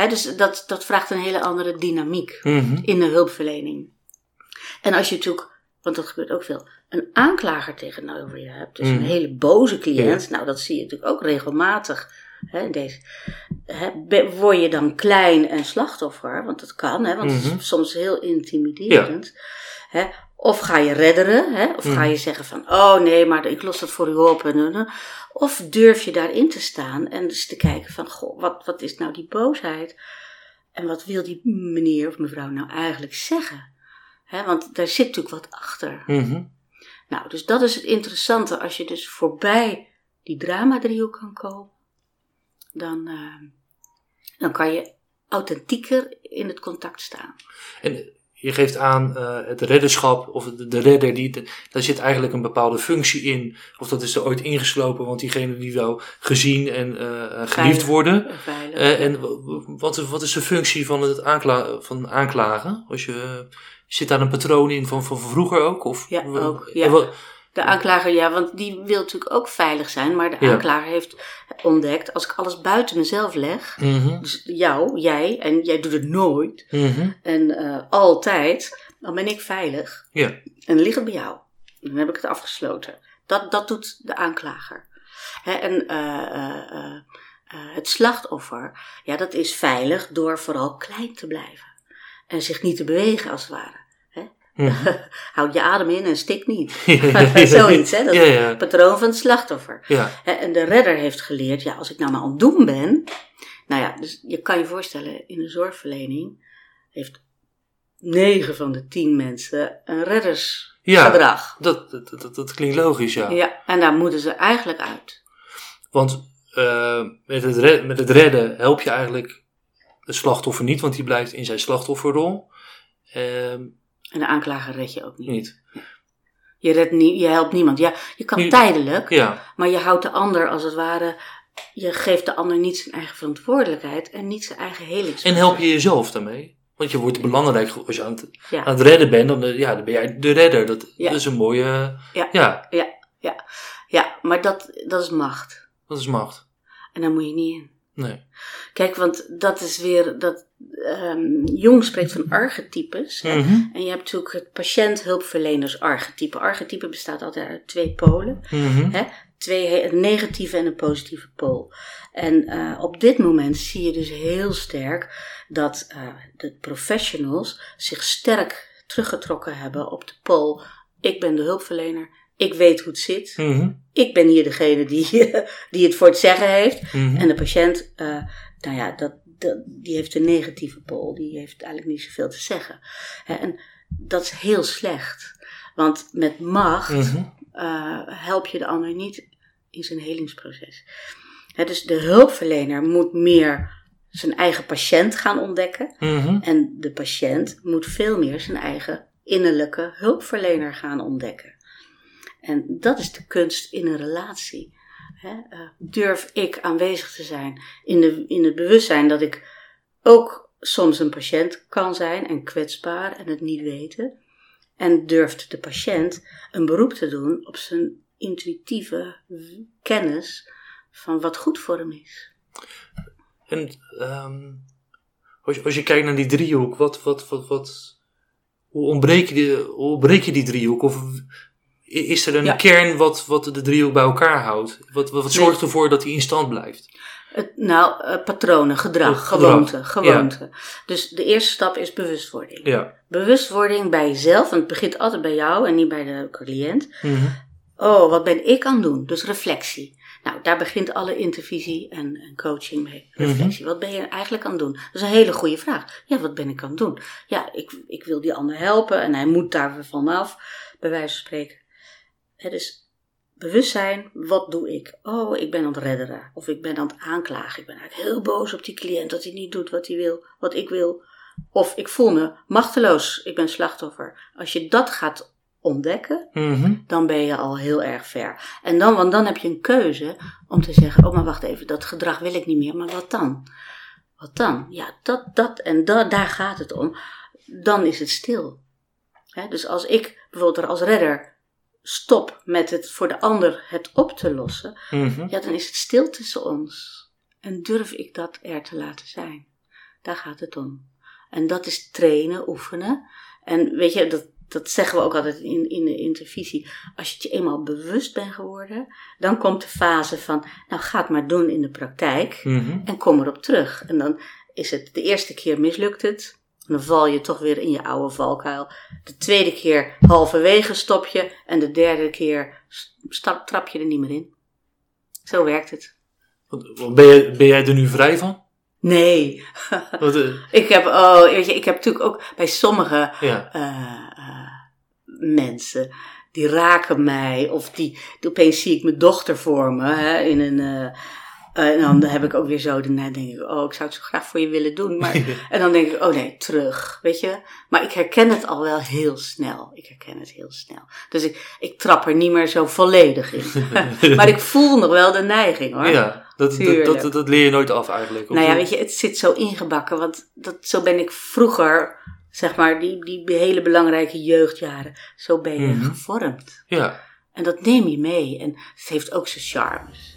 Dus dat, dat vraagt een hele andere dynamiek Mhm. in de hulpverlening. En als je natuurlijk, want dat gebeurt ook veel, een aanklager tegenover je hebt, dus Mhm. een hele boze cliënt, nou dat zie je natuurlijk ook regelmatig. Deze, word je dan klein en slachtoffer, want dat kan, want het Mhm. is soms heel intimiderend. Hè, of ga je redderen, hè, of ga Mhm. je zeggen van, oh nee, maar ik los dat voor u op. Of durf je daarin te staan en dus te kijken van, goh, wat, wat is nou die boosheid? En wat wil die meneer of mevrouw nou eigenlijk zeggen? Hè, want daar zit natuurlijk wat achter. Mhm. Nou, dus dat is het interessante. Als je dus voorbij die drama-driehoek kan komen, dan, eh, dan kan je authentieker in het contact staan. En je geeft aan eh, het redderschap, of de, de redder, die, daar zit eigenlijk een bepaalde functie in. Of dat is er ooit ingeslopen, want diegene die wil gezien en eh, geliefd Veilig. worden. Veilig. Eh, en wat, wat is de functie van het aankla van aanklagen? Als je, zit daar een patroon in van, van vroeger ook? Of, Ja, ook, ja. De aanklager, ja, want die wil natuurlijk ook veilig zijn. Maar de Ja. aanklager heeft ontdekt, als ik alles buiten mezelf leg, Mhm, dus jou, jij, en jij doet het nooit, mhm, en eh, altijd, dan ben ik veilig. Ja. En dan ligt het bij jou. Dan heb ik het afgesloten. Dat, dat doet de aanklager. Hè, en eh, eh, het slachtoffer, ja, dat is veilig door vooral klein te blijven. En zich niet te bewegen, als het ware. Houd je adem in en stik niet. Zoiets, hè? Dat ja, het patroon van het slachtoffer. Ja. En de redder heeft geleerd, ja, als ik nou maar aan het doen ben. Nou ja, dus je kan je voorstellen, in de zorgverlening heeft 9 van de 10 mensen een reddersgedrag. Ja, dat, dat, dat, dat klinkt logisch, ja. Ja. en daar moeten ze eigenlijk uit. Want eh, met, het red- met het redden help je eigenlijk het slachtoffer niet, want die blijft in zijn slachtofferrol. Ehm, En de aanklager red je ook niet. niet. Je, redt nie, je helpt niemand. Ja, je kan tijdelijk, Ja, maar je houdt de ander als het ware. Je geeft de ander niet zijn eigen verantwoordelijkheid en niet zijn eigen helingsproces. en help je jezelf daarmee? Want je wordt belangrijk als je aan het, Ja. aan het redden bent, dan, eh, ja, dan ben jij de redder. Dat, Ja. dat is een mooie. Ja. ja, Ja, maar dat, dat is macht. dat is macht. En daar moet je niet in. Nee. Kijk, want dat is weer. Dat, ehm, Jung spreekt van archetypes. Mhm. En je hebt natuurlijk het patiënt-hulpverleners-archetype. Archetype bestaat altijd uit twee polen. Mhm. Hè? Twee, een negatieve en een positieve pool. En eh, op dit moment zie je dus heel sterk dat eh, de professionals zich sterk teruggetrokken hebben op de pool. Ik ben de hulpverlener, ik weet hoe het zit. Mhm. Ik ben hier degene die, die het voor het zeggen heeft. Mhm. En de patiënt, eh, nou ja, dat, dat, die heeft een negatieve pool. Die heeft eigenlijk niet zoveel te zeggen. En dat is heel slecht. Want met macht Mhm. eh, help je de ander niet in zijn helingsproces. Dus de hulpverlener moet meer zijn eigen patiënt gaan ontdekken. En de patiënt moet veel meer zijn eigen innerlijke hulpverlener gaan ontdekken. En dat is de kunst in een relatie. Hè? eh, durf ik aanwezig te zijn in, de, in het bewustzijn dat ik ook soms een patiënt kan zijn en kwetsbaar en het niet weten. En durft de patiënt een beroep te doen op zijn intuïtieve kennis van wat goed voor hem is. En ehm, als, je, als je kijkt naar die driehoek, wat, wat, wat, wat, hoe, ontbreek je die, hoe ontbreek je die driehoek? Of is er een Ja. kern wat, wat de driehoek bij elkaar houdt? Wat, wat, zorgt ervoor dat die in stand blijft? Het, nou, eh, patronen, gedrag, gedrag, gewoonte, gewoonte. Dus de eerste stap is bewustwording. Ja. Bewustwording bij jezelf, want het begint altijd bij jou en niet bij de cliënt. Mhm. Oh, wat ben ik aan het doen? Dus reflectie. Nou, daar begint alle intervisie en, en coaching mee. Reflectie. Wat ben je eigenlijk aan het doen? Dat is een hele goede vraag. Ja, wat ben ik aan het doen? Ja, ik, ik wil die ander helpen en hij moet daar vanaf, bij wijze van spreken. Hè, dus bewustzijn, wat doe ik? Oh, ik ben aan het redderen. Of ik ben aan het aanklagen. Ik ben eigenlijk heel boos op die cliënt dat hij niet doet wat hij wil, wat ik wil. Of ik voel me machteloos, ik ben slachtoffer. Als je dat gaat ontdekken, Mhm. dan ben je al heel erg ver. En dan, want dan heb je een keuze om te zeggen: Oh, maar wacht even, dat gedrag wil ik niet meer, maar wat dan? Wat dan? Ja, dat, dat en dat, daar gaat het om. Dan is het stil. Hè, dus als ik bijvoorbeeld er als redder stop met het voor de ander het op te lossen, Mhm. ja, dan is het stil tussen ons. En durf ik dat er te laten zijn? Daar gaat het om. En dat is trainen, oefenen. En weet je, dat, dat zeggen we ook altijd in, in de intervisie. Als je het je eenmaal bewust bent geworden, dan komt de fase van, nou ga het maar doen in de praktijk Mhm. en kom erop terug. En dan is het de eerste keer mislukt het. En dan val je toch weer in je oude valkuil. De tweede keer halverwege stop je. En de derde keer stap, trap je er niet meer in. Zo werkt het. Ben, jij, ben jij er nu vrij van? Nee. Want, eh, ik heb, oh, weet je, ik heb natuurlijk ook bij sommige ja. eh, eh, mensen, die raken mij. Of die, die- opeens zie ik mijn dochter voor me hè, in een. Eh, en dan heb ik ook weer zo, dan denk ik, oh, ik zou het zo graag voor je willen doen. Maar, en dan denk ik, oh nee, terug, weet je. Maar ik herken het al wel heel snel. Ik herken het heel snel. Dus ik, ik trap er niet meer zo volledig in. maar ik voel nog wel de neiging hoor. ja, dat, dat, dat, dat leer je nooit af eigenlijk. Nou ja, weet je, het zit zo ingebakken. Want dat, zo ben ik vroeger, zeg maar, die, die hele belangrijke jeugdjaren, zo ben je Mhm. gevormd. Ja. En dat neem je mee. En het heeft ook zijn charmes.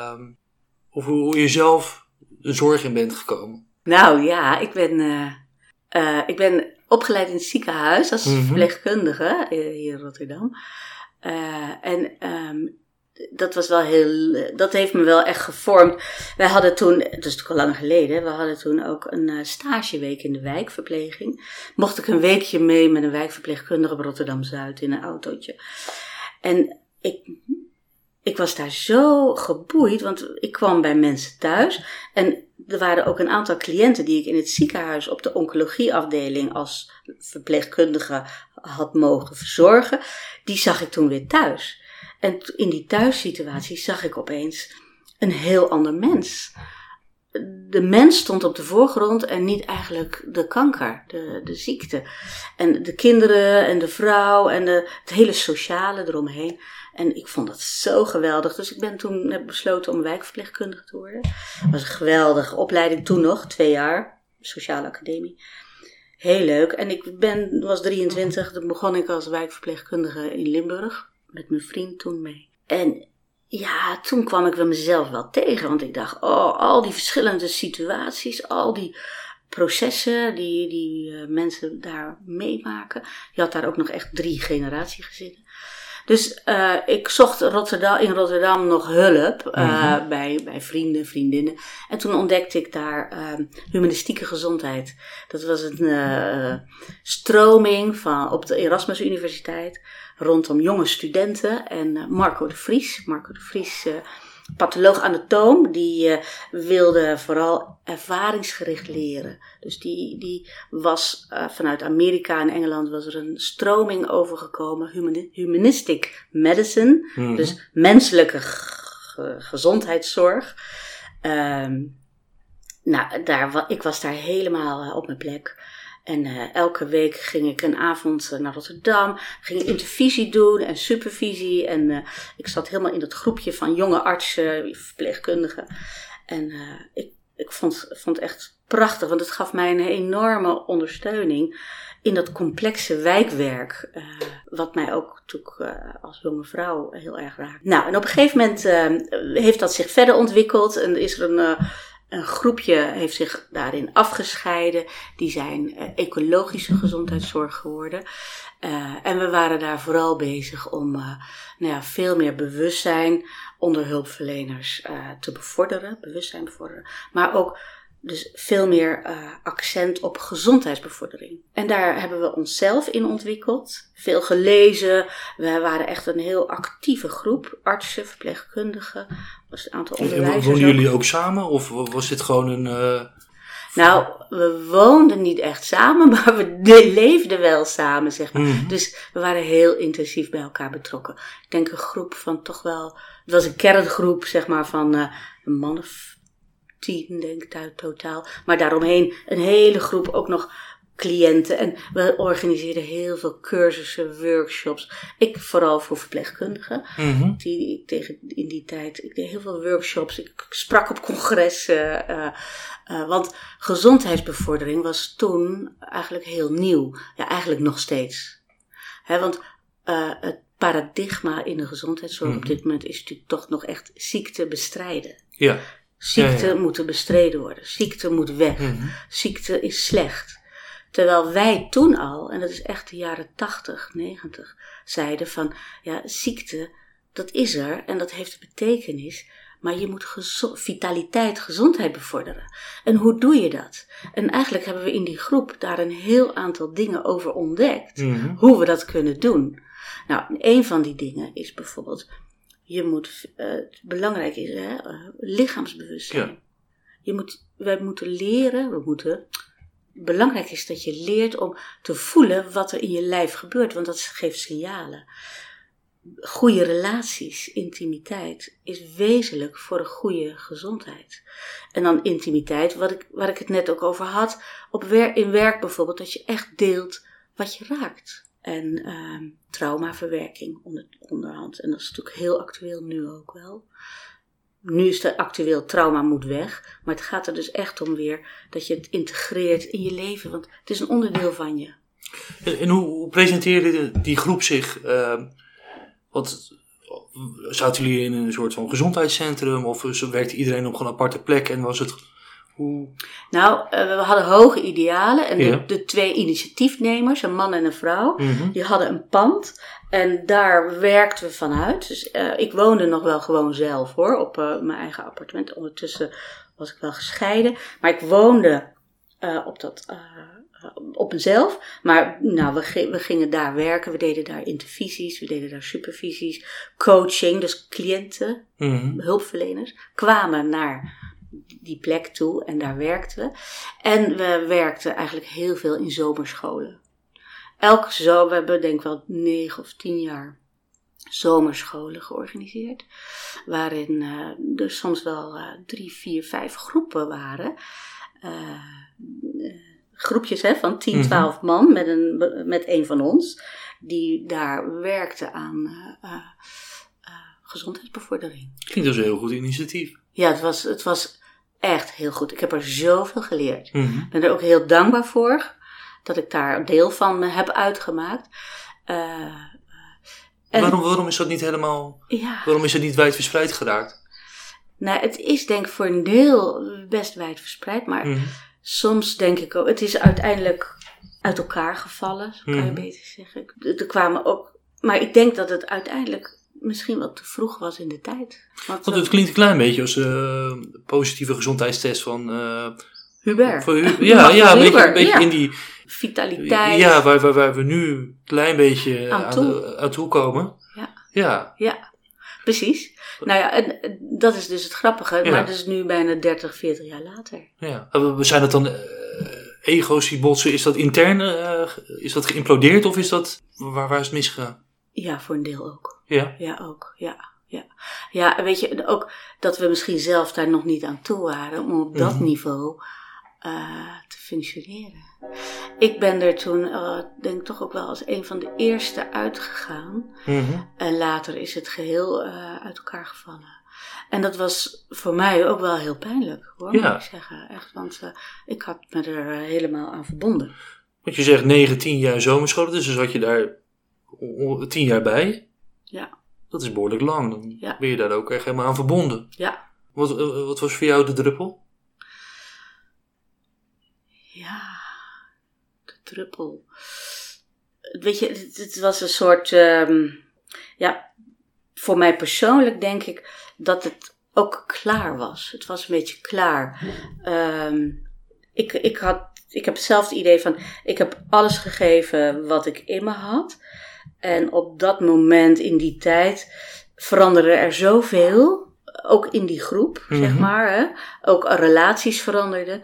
over hoe je zelf de zorg in bent gekomen? Nou ja, ik ben, uh, uh, ik ben opgeleid in het ziekenhuis als mm-hmm. verpleegkundige hier in Rotterdam. Uh, en um, dat was wel heel, dat heeft me wel echt gevormd. Wij hadden toen, dat is natuurlijk al lang geleden, we hadden toen ook een stageweek in de wijkverpleging. Mocht ik een weekje mee met een wijkverpleegkundige op Rotterdam Zuid in een autootje. En ik ik was daar zo geboeid, want ik kwam bij mensen thuis. En er waren ook een aantal cliënten die ik in het ziekenhuis op de oncologieafdeling als verpleegkundige had mogen verzorgen. Die zag ik toen weer thuis. En in die thuissituatie zag ik opeens een heel ander mens. De mens stond op de voorgrond en niet eigenlijk de kanker, de, de ziekte. En de kinderen en de vrouw en de, het hele sociale eromheen. En ik vond dat zo geweldig. Dus ik ben toen heb besloten om wijkverpleegkundige te worden. Was een geweldige opleiding toen nog, twee jaar, sociale academie. Heel leuk. En ik ben, was 23, toen begon ik als wijkverpleegkundige in Limburg. Met mijn vriend toen mee. En ja, toen kwam ik wel mezelf wel tegen. Want ik dacht, oh, al die verschillende situaties, al die processen die, die uh, mensen daar meemaken. Je had daar ook nog echt drie generaties gezeten. Dus uh, ik zocht Rotterdam, in Rotterdam nog hulp uh, mm-hmm. bij, bij vrienden, vriendinnen. En toen ontdekte ik daar uh, humanistieke gezondheid. Dat was een stroming van, op de Erasmus Universiteit rondom jonge studenten. En Marco de Vries, Marco de Vries patholoog-anatoom, die uh, wilde vooral ervaringsgericht leren. Dus die, die was uh, vanuit Amerika en Engeland was er een stroming overgekomen, humanistic medicine, mm -hmm. dus menselijke gezondheidszorg. Um, nou, daar, ik was daar helemaal uh, op mijn plek. En uh, elke week ging ik een avond naar Rotterdam, ging intervisie doen en supervisie. En uh, ik zat helemaal in dat groepje van jonge artsen, verpleegkundigen. En ik, ik vond, vond het echt prachtig, want het gaf mij een enorme ondersteuning in dat complexe wijkwerk. wat mij ook natuurlijk als jonge vrouw heel erg raakt. Nou, en op een gegeven moment heeft dat zich verder ontwikkeld en is er een een groepje heeft zich daarin afgescheiden. Die zijn uh, ecologische gezondheidszorg geworden. Uh, en we waren daar vooral bezig om uh, nou ja, veel meer bewustzijn onder hulpverleners te bevorderen. Bewustzijn bevorderen. Maar ook dus veel meer uh, accent op gezondheidsbevordering. En daar hebben we onszelf in ontwikkeld. Veel gelezen. We waren echt een heel actieve groep. Artsen, verpleegkundigen. Was een aantal onderwijzers. Woonden jullie ook samen? Of was dit gewoon een... Uh... Nou, we woonden niet echt samen, maar we leefden wel samen, zeg maar. Mm. Dus we waren heel intensief bij elkaar betrokken. Ik denk een groep van toch wel... Het was een kerngroep, zeg maar, van uh, een man of tien, denk ik, totaal. Maar daaromheen een hele groep ook nog cliënten. En we organiseerden heel veel cursussen, workshops. Ik vooral voor verpleegkundigen. Mm-hmm. Die tegen in die tijd, ik deed heel veel workshops. Ik sprak op congressen. Uh, uh, want gezondheidsbevordering was toen eigenlijk heel nieuw. Ja, eigenlijk nog steeds. He, want uh, het paradigma in de gezondheidszorg op dit moment is natuurlijk toch nog echt ziekte bestrijden. Ja. Ziekte ja, ja. moet bestreden worden. Ziekte moet weg. Mm-hmm. Ziekte is slecht. Terwijl wij toen al, en dat is echt de jaren 80, 90, zeiden van ja, ziekte, dat is er en dat heeft betekenis. Maar je moet gezo vitaliteit, gezondheid bevorderen. En hoe doe je dat? En eigenlijk hebben we in die groep daar een heel aantal dingen over ontdekt. Mm-hmm. Hoe we dat kunnen doen. Nou, een van die dingen is bijvoorbeeld je moet, uh, het belangrijk is, hè, uh, lichaamsbewustzijn. Ja. Je moet, wij moeten leren, we moeten, belangrijk is dat je leert om te voelen wat er in je lijf gebeurt, want dat geeft signalen. goede relaties, intimiteit, is wezenlijk voor een goede gezondheid. En dan intimiteit, wat ik, waar ik het net ook over had, op wer in werk bijvoorbeeld, dat je echt deelt wat je raakt. En uh, traumaverwerking onder, onderhand. En dat is natuurlijk heel actueel nu ook wel. Nu is het actueel trauma moet weg. Maar het gaat er dus echt om weer dat je het integreert in je leven. Want het is een onderdeel van je. En hoe presenteerde die groep zich? Uh, wat, zaten jullie in een soort van gezondheidscentrum? Of werkte iedereen op een aparte plek en was het Nou, we hadden hoge idealen. En de, de, twee initiatiefnemers, een man en een vrouw, Mhm. die hadden een pand. En daar werkten we vanuit. Dus uh, ik woonde nog wel gewoon zelf hoor, op uh, mijn eigen appartement. Ondertussen was ik wel gescheiden. Maar ik woonde uh, op dat. op mezelf. Maar nou, we, we, gingen daar werken. We deden daar intervisies. We deden daar supervisies. Coaching. Dus cliënten, Mhm. hulpverleners, kwamen naar die plek toe en daar werkten we. En we werkten eigenlijk heel veel in zomerscholen. Elke zomer, we hebben denk ik wel negen of tien jaar zomerscholen georganiseerd. Waarin uh, er soms wel uh, drie, vier, vijf groepen waren. Uh, groepjes hè, van 10, 12 mm-hmm. man met een, met een van ons. Die daar werkten aan gezondheidsbevordering. Klinkt dus een heel goed initiatief. Ja, het was, het was echt heel goed. Ik heb er zoveel geleerd. Ik Mm-hmm. ben er ook heel dankbaar voor dat ik daar deel van heb uitgemaakt. Uh, en, waarom, waarom is dat niet helemaal. Ja. Waarom is het niet wijd verspreid geraakt? Nou, het is denk ik voor een deel best wijd verspreid, maar mm-hmm. soms denk ik ook, het is uiteindelijk uit elkaar gevallen, kan Mhm. je beter zeggen. Er kwamen ook, maar ik denk dat het uiteindelijk misschien wat te vroeg was in de tijd. Want, Want het klinkt een klein beetje als de uh, positieve gezondheidstest van. Uh, Hubert. Van, ja, ja, een beetje, een beetje ja. in die. Vitaliteit. Ja, waar, waar, waar we nu een klein beetje aan toe, aan, aan toe komen. Ja. Ja. Ja, precies. Nou ja, en dat is dus het grappige, Ja. maar dat is nu bijna 30, 40 jaar later. ja. We zijn het dan. Uh, ego's die botsen, is dat intern, is dat geïmplodeerd of is dat, waar, waar is het misgegaan? Ja, voor een deel ook. Ja? Ja, ook, ja. Ja, ja weet je, ook dat we misschien zelf daar nog niet aan toe waren om op dat Mhm. niveau uh, te functioneren. Ik ben er toen, uh, denk ik toch ook wel als een van de eerste uitgegaan. Mhm. En later is het geheel uh, uit elkaar gevallen. En dat was voor mij ook wel heel pijnlijk, hoor, Ja. moet ik zeggen. Echt, want ik had me er helemaal aan verbonden. Want je zegt 9, 10 jaar zomerscholen, dus dan zat je daar 10 jaar bij. Ja. Dat is behoorlijk lang. Dan Ja. ben je daar ook echt helemaal aan verbonden. Ja. Wat, eh, wat was voor jou de druppel? Ja, de druppel. Weet je, het, het was een soort. Um, ja, voor mij persoonlijk denk ik dat het ook klaar was. Het was een beetje klaar. Um, ik, ik, had, ik heb zelf het idee van: ik heb alles gegeven wat ik in me had. En op dat moment, in die tijd, veranderde er zoveel. Ook in die groep, Mhm. zeg maar. Hè? Ook relaties veranderden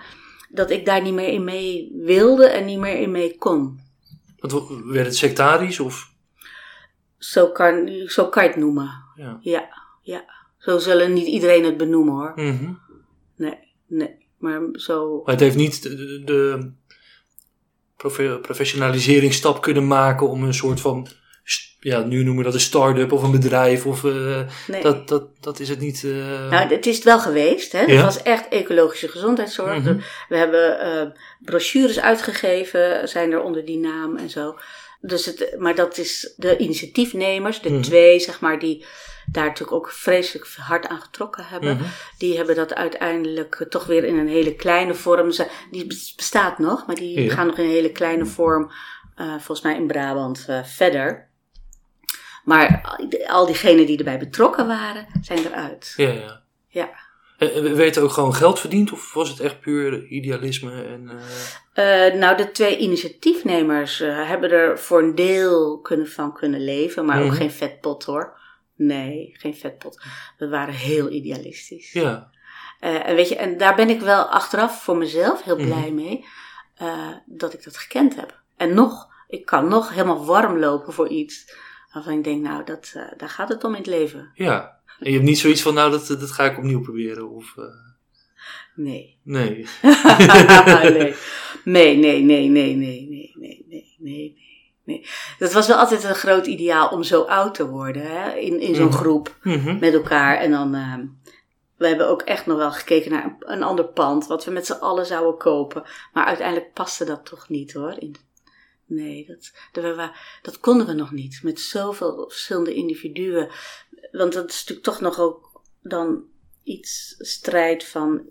dat ik daar niet meer in mee wilde en niet meer in mee kon. Wat, werd het sectarisch of? Zo kan, zo kan je het noemen. Ja. Ja, ja. Zo zullen niet iedereen het benoemen hoor. Mhm. Nee, nee. Maar zo. Maar het heeft niet de, de profe- professionaliseringsstap kunnen maken om een soort van, ja, nu noemen we dat een start-up of een bedrijf of uh, Nee. dat, dat, dat is het niet. Uh... Nou, het is het wel geweest. Hè? Het Ja. was echt ecologische gezondheidszorg. Mhm. We hebben eh, brochures uitgegeven, zijn er onder die naam en zo. Dus het, maar dat is de initiatiefnemers, de Mhm. twee zeg maar, die daar natuurlijk ook vreselijk hard aan getrokken hebben. Mhm. Die hebben dat uiteindelijk eh, toch weer in een hele kleine vorm. Ze- Die bes- bestaat nog, maar die Ja. gaan nog in een hele kleine vorm, eh, volgens mij in Brabant, eh, verder. Maar al- diegenen die erbij betrokken waren, zijn eruit. Ja, ja. Ja. En werd er ook gewoon geld verdiend of was het echt puur idealisme? En, uh... Uh, nou, de twee initiatiefnemers uh, hebben er voor een deel kunnen van kunnen leven, maar Mhm. ook geen vetpot hoor. Nee, geen vetpot. We waren heel idealistisch. Ja. En weet je, en daar ben ik wel achteraf voor mezelf heel Mhm. blij mee dat ik dat gekend heb. En nog, ik kan nog helemaal warm lopen voor iets waarvan ik denk, nou, dat, uh, daar gaat het om in het leven. Ja. En je hebt niet zoiets van, nou, dat, dat ga ik opnieuw proberen? Of, uh... Nee. Nee. nee. Nee, nee, nee, nee, nee, nee, nee, nee, nee. Nee. Dat was wel altijd een groot ideaal om zo oud te worden, hè? in, in zo'n Mhm. groep Mhm. met elkaar. En dan, uh, we hebben ook echt nog wel gekeken naar een, een ander pand, wat we met z'n allen zouden kopen. Maar uiteindelijk paste dat toch niet hoor. In, nee, dat, dat, konden we nog niet. Met zoveel verschillende individuen. Want dat is natuurlijk toch nog ook dan iets strijd van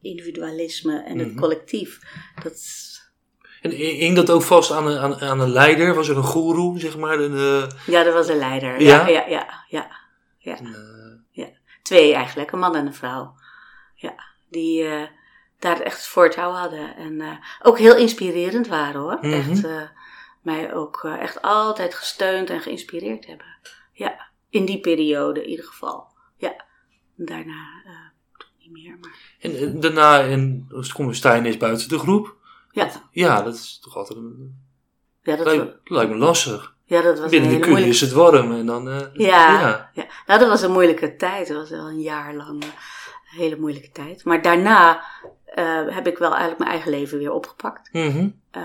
individualisme en het Mhm. collectief. Dat En hing dat ook vast aan een, aan, aan een leider? Was er een goeroe, zeg maar? Een, ja, dat was een leider. Ja? Ja, ja, ja. ja, ja. eh, Twee eigenlijk, een man en een vrouw. Ja, die eh, daar echt het voortouw hadden. En eh, ook heel inspirerend waren hoor. Mhm. Echt, eh, mij ook eh, echt altijd gesteund en geïnspireerd hebben. Ja, in die periode in ieder geval. Ja, daarna toch niet meer. Maar... en daarna, en als kom je sta je ineens buiten de groep. Ja, Ja, dat is toch altijd een... ja, dat, Lijkt, me lastig. ja, dat was een Binnen de hele kudde moeilijke... is het warm en dan... Ja, ja. ja. Nou, dat was een moeilijke tijd. Dat was wel een jaar lang een hele moeilijke tijd. Maar daarna eh, heb ik wel eigenlijk mijn eigen leven weer opgepakt. Mhm. eh,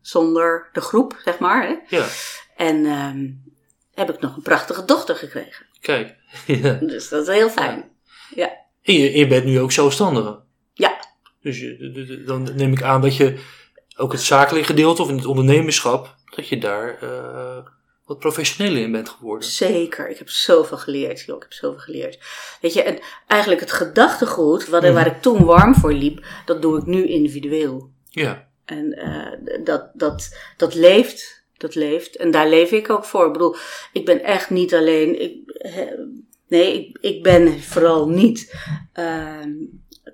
zonder de groep, zeg maar. Hè? Ja, En ehm, heb ik nog een prachtige dochter gekregen. kijk. ja. Dus dat is heel fijn. Ja, En je, je bent nu ook zelfstandige. ja. Dus je, dan neem ik aan dat je ook het zakelijke gedeelte of in het ondernemerschap, dat je daar eh, wat professioneler in bent geworden. zeker. Ik heb zoveel geleerd. Joh, ik heb zoveel geleerd. Weet je, en eigenlijk het gedachtegoed, wat, Mhm. waar ik toen warm voor liep, dat doe ik nu individueel. Ja, En eh, dat, dat, dat leeft. Dat leeft. En daar leef ik ook voor. Ik bedoel, ik ben echt niet alleen. Ik, nee, ik, ik ben vooral niet ehm,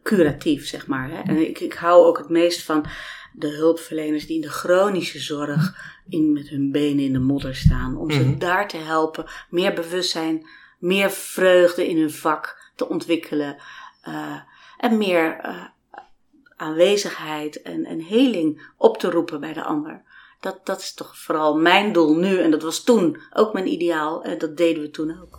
curatief, zeg maar. Hè. En ik, ik hou ook het meest van de hulpverleners die in de chronische zorg in, met hun benen in de modder staan. Om Mhm. ze daar te helpen. Meer bewustzijn, meer vreugde in hun vak te ontwikkelen. eh, en meer eh, aanwezigheid en, en heling op te roepen bij de ander. Dat, dat is toch vooral mijn doel nu. En dat was toen ook mijn ideaal. En dat deden we toen ook.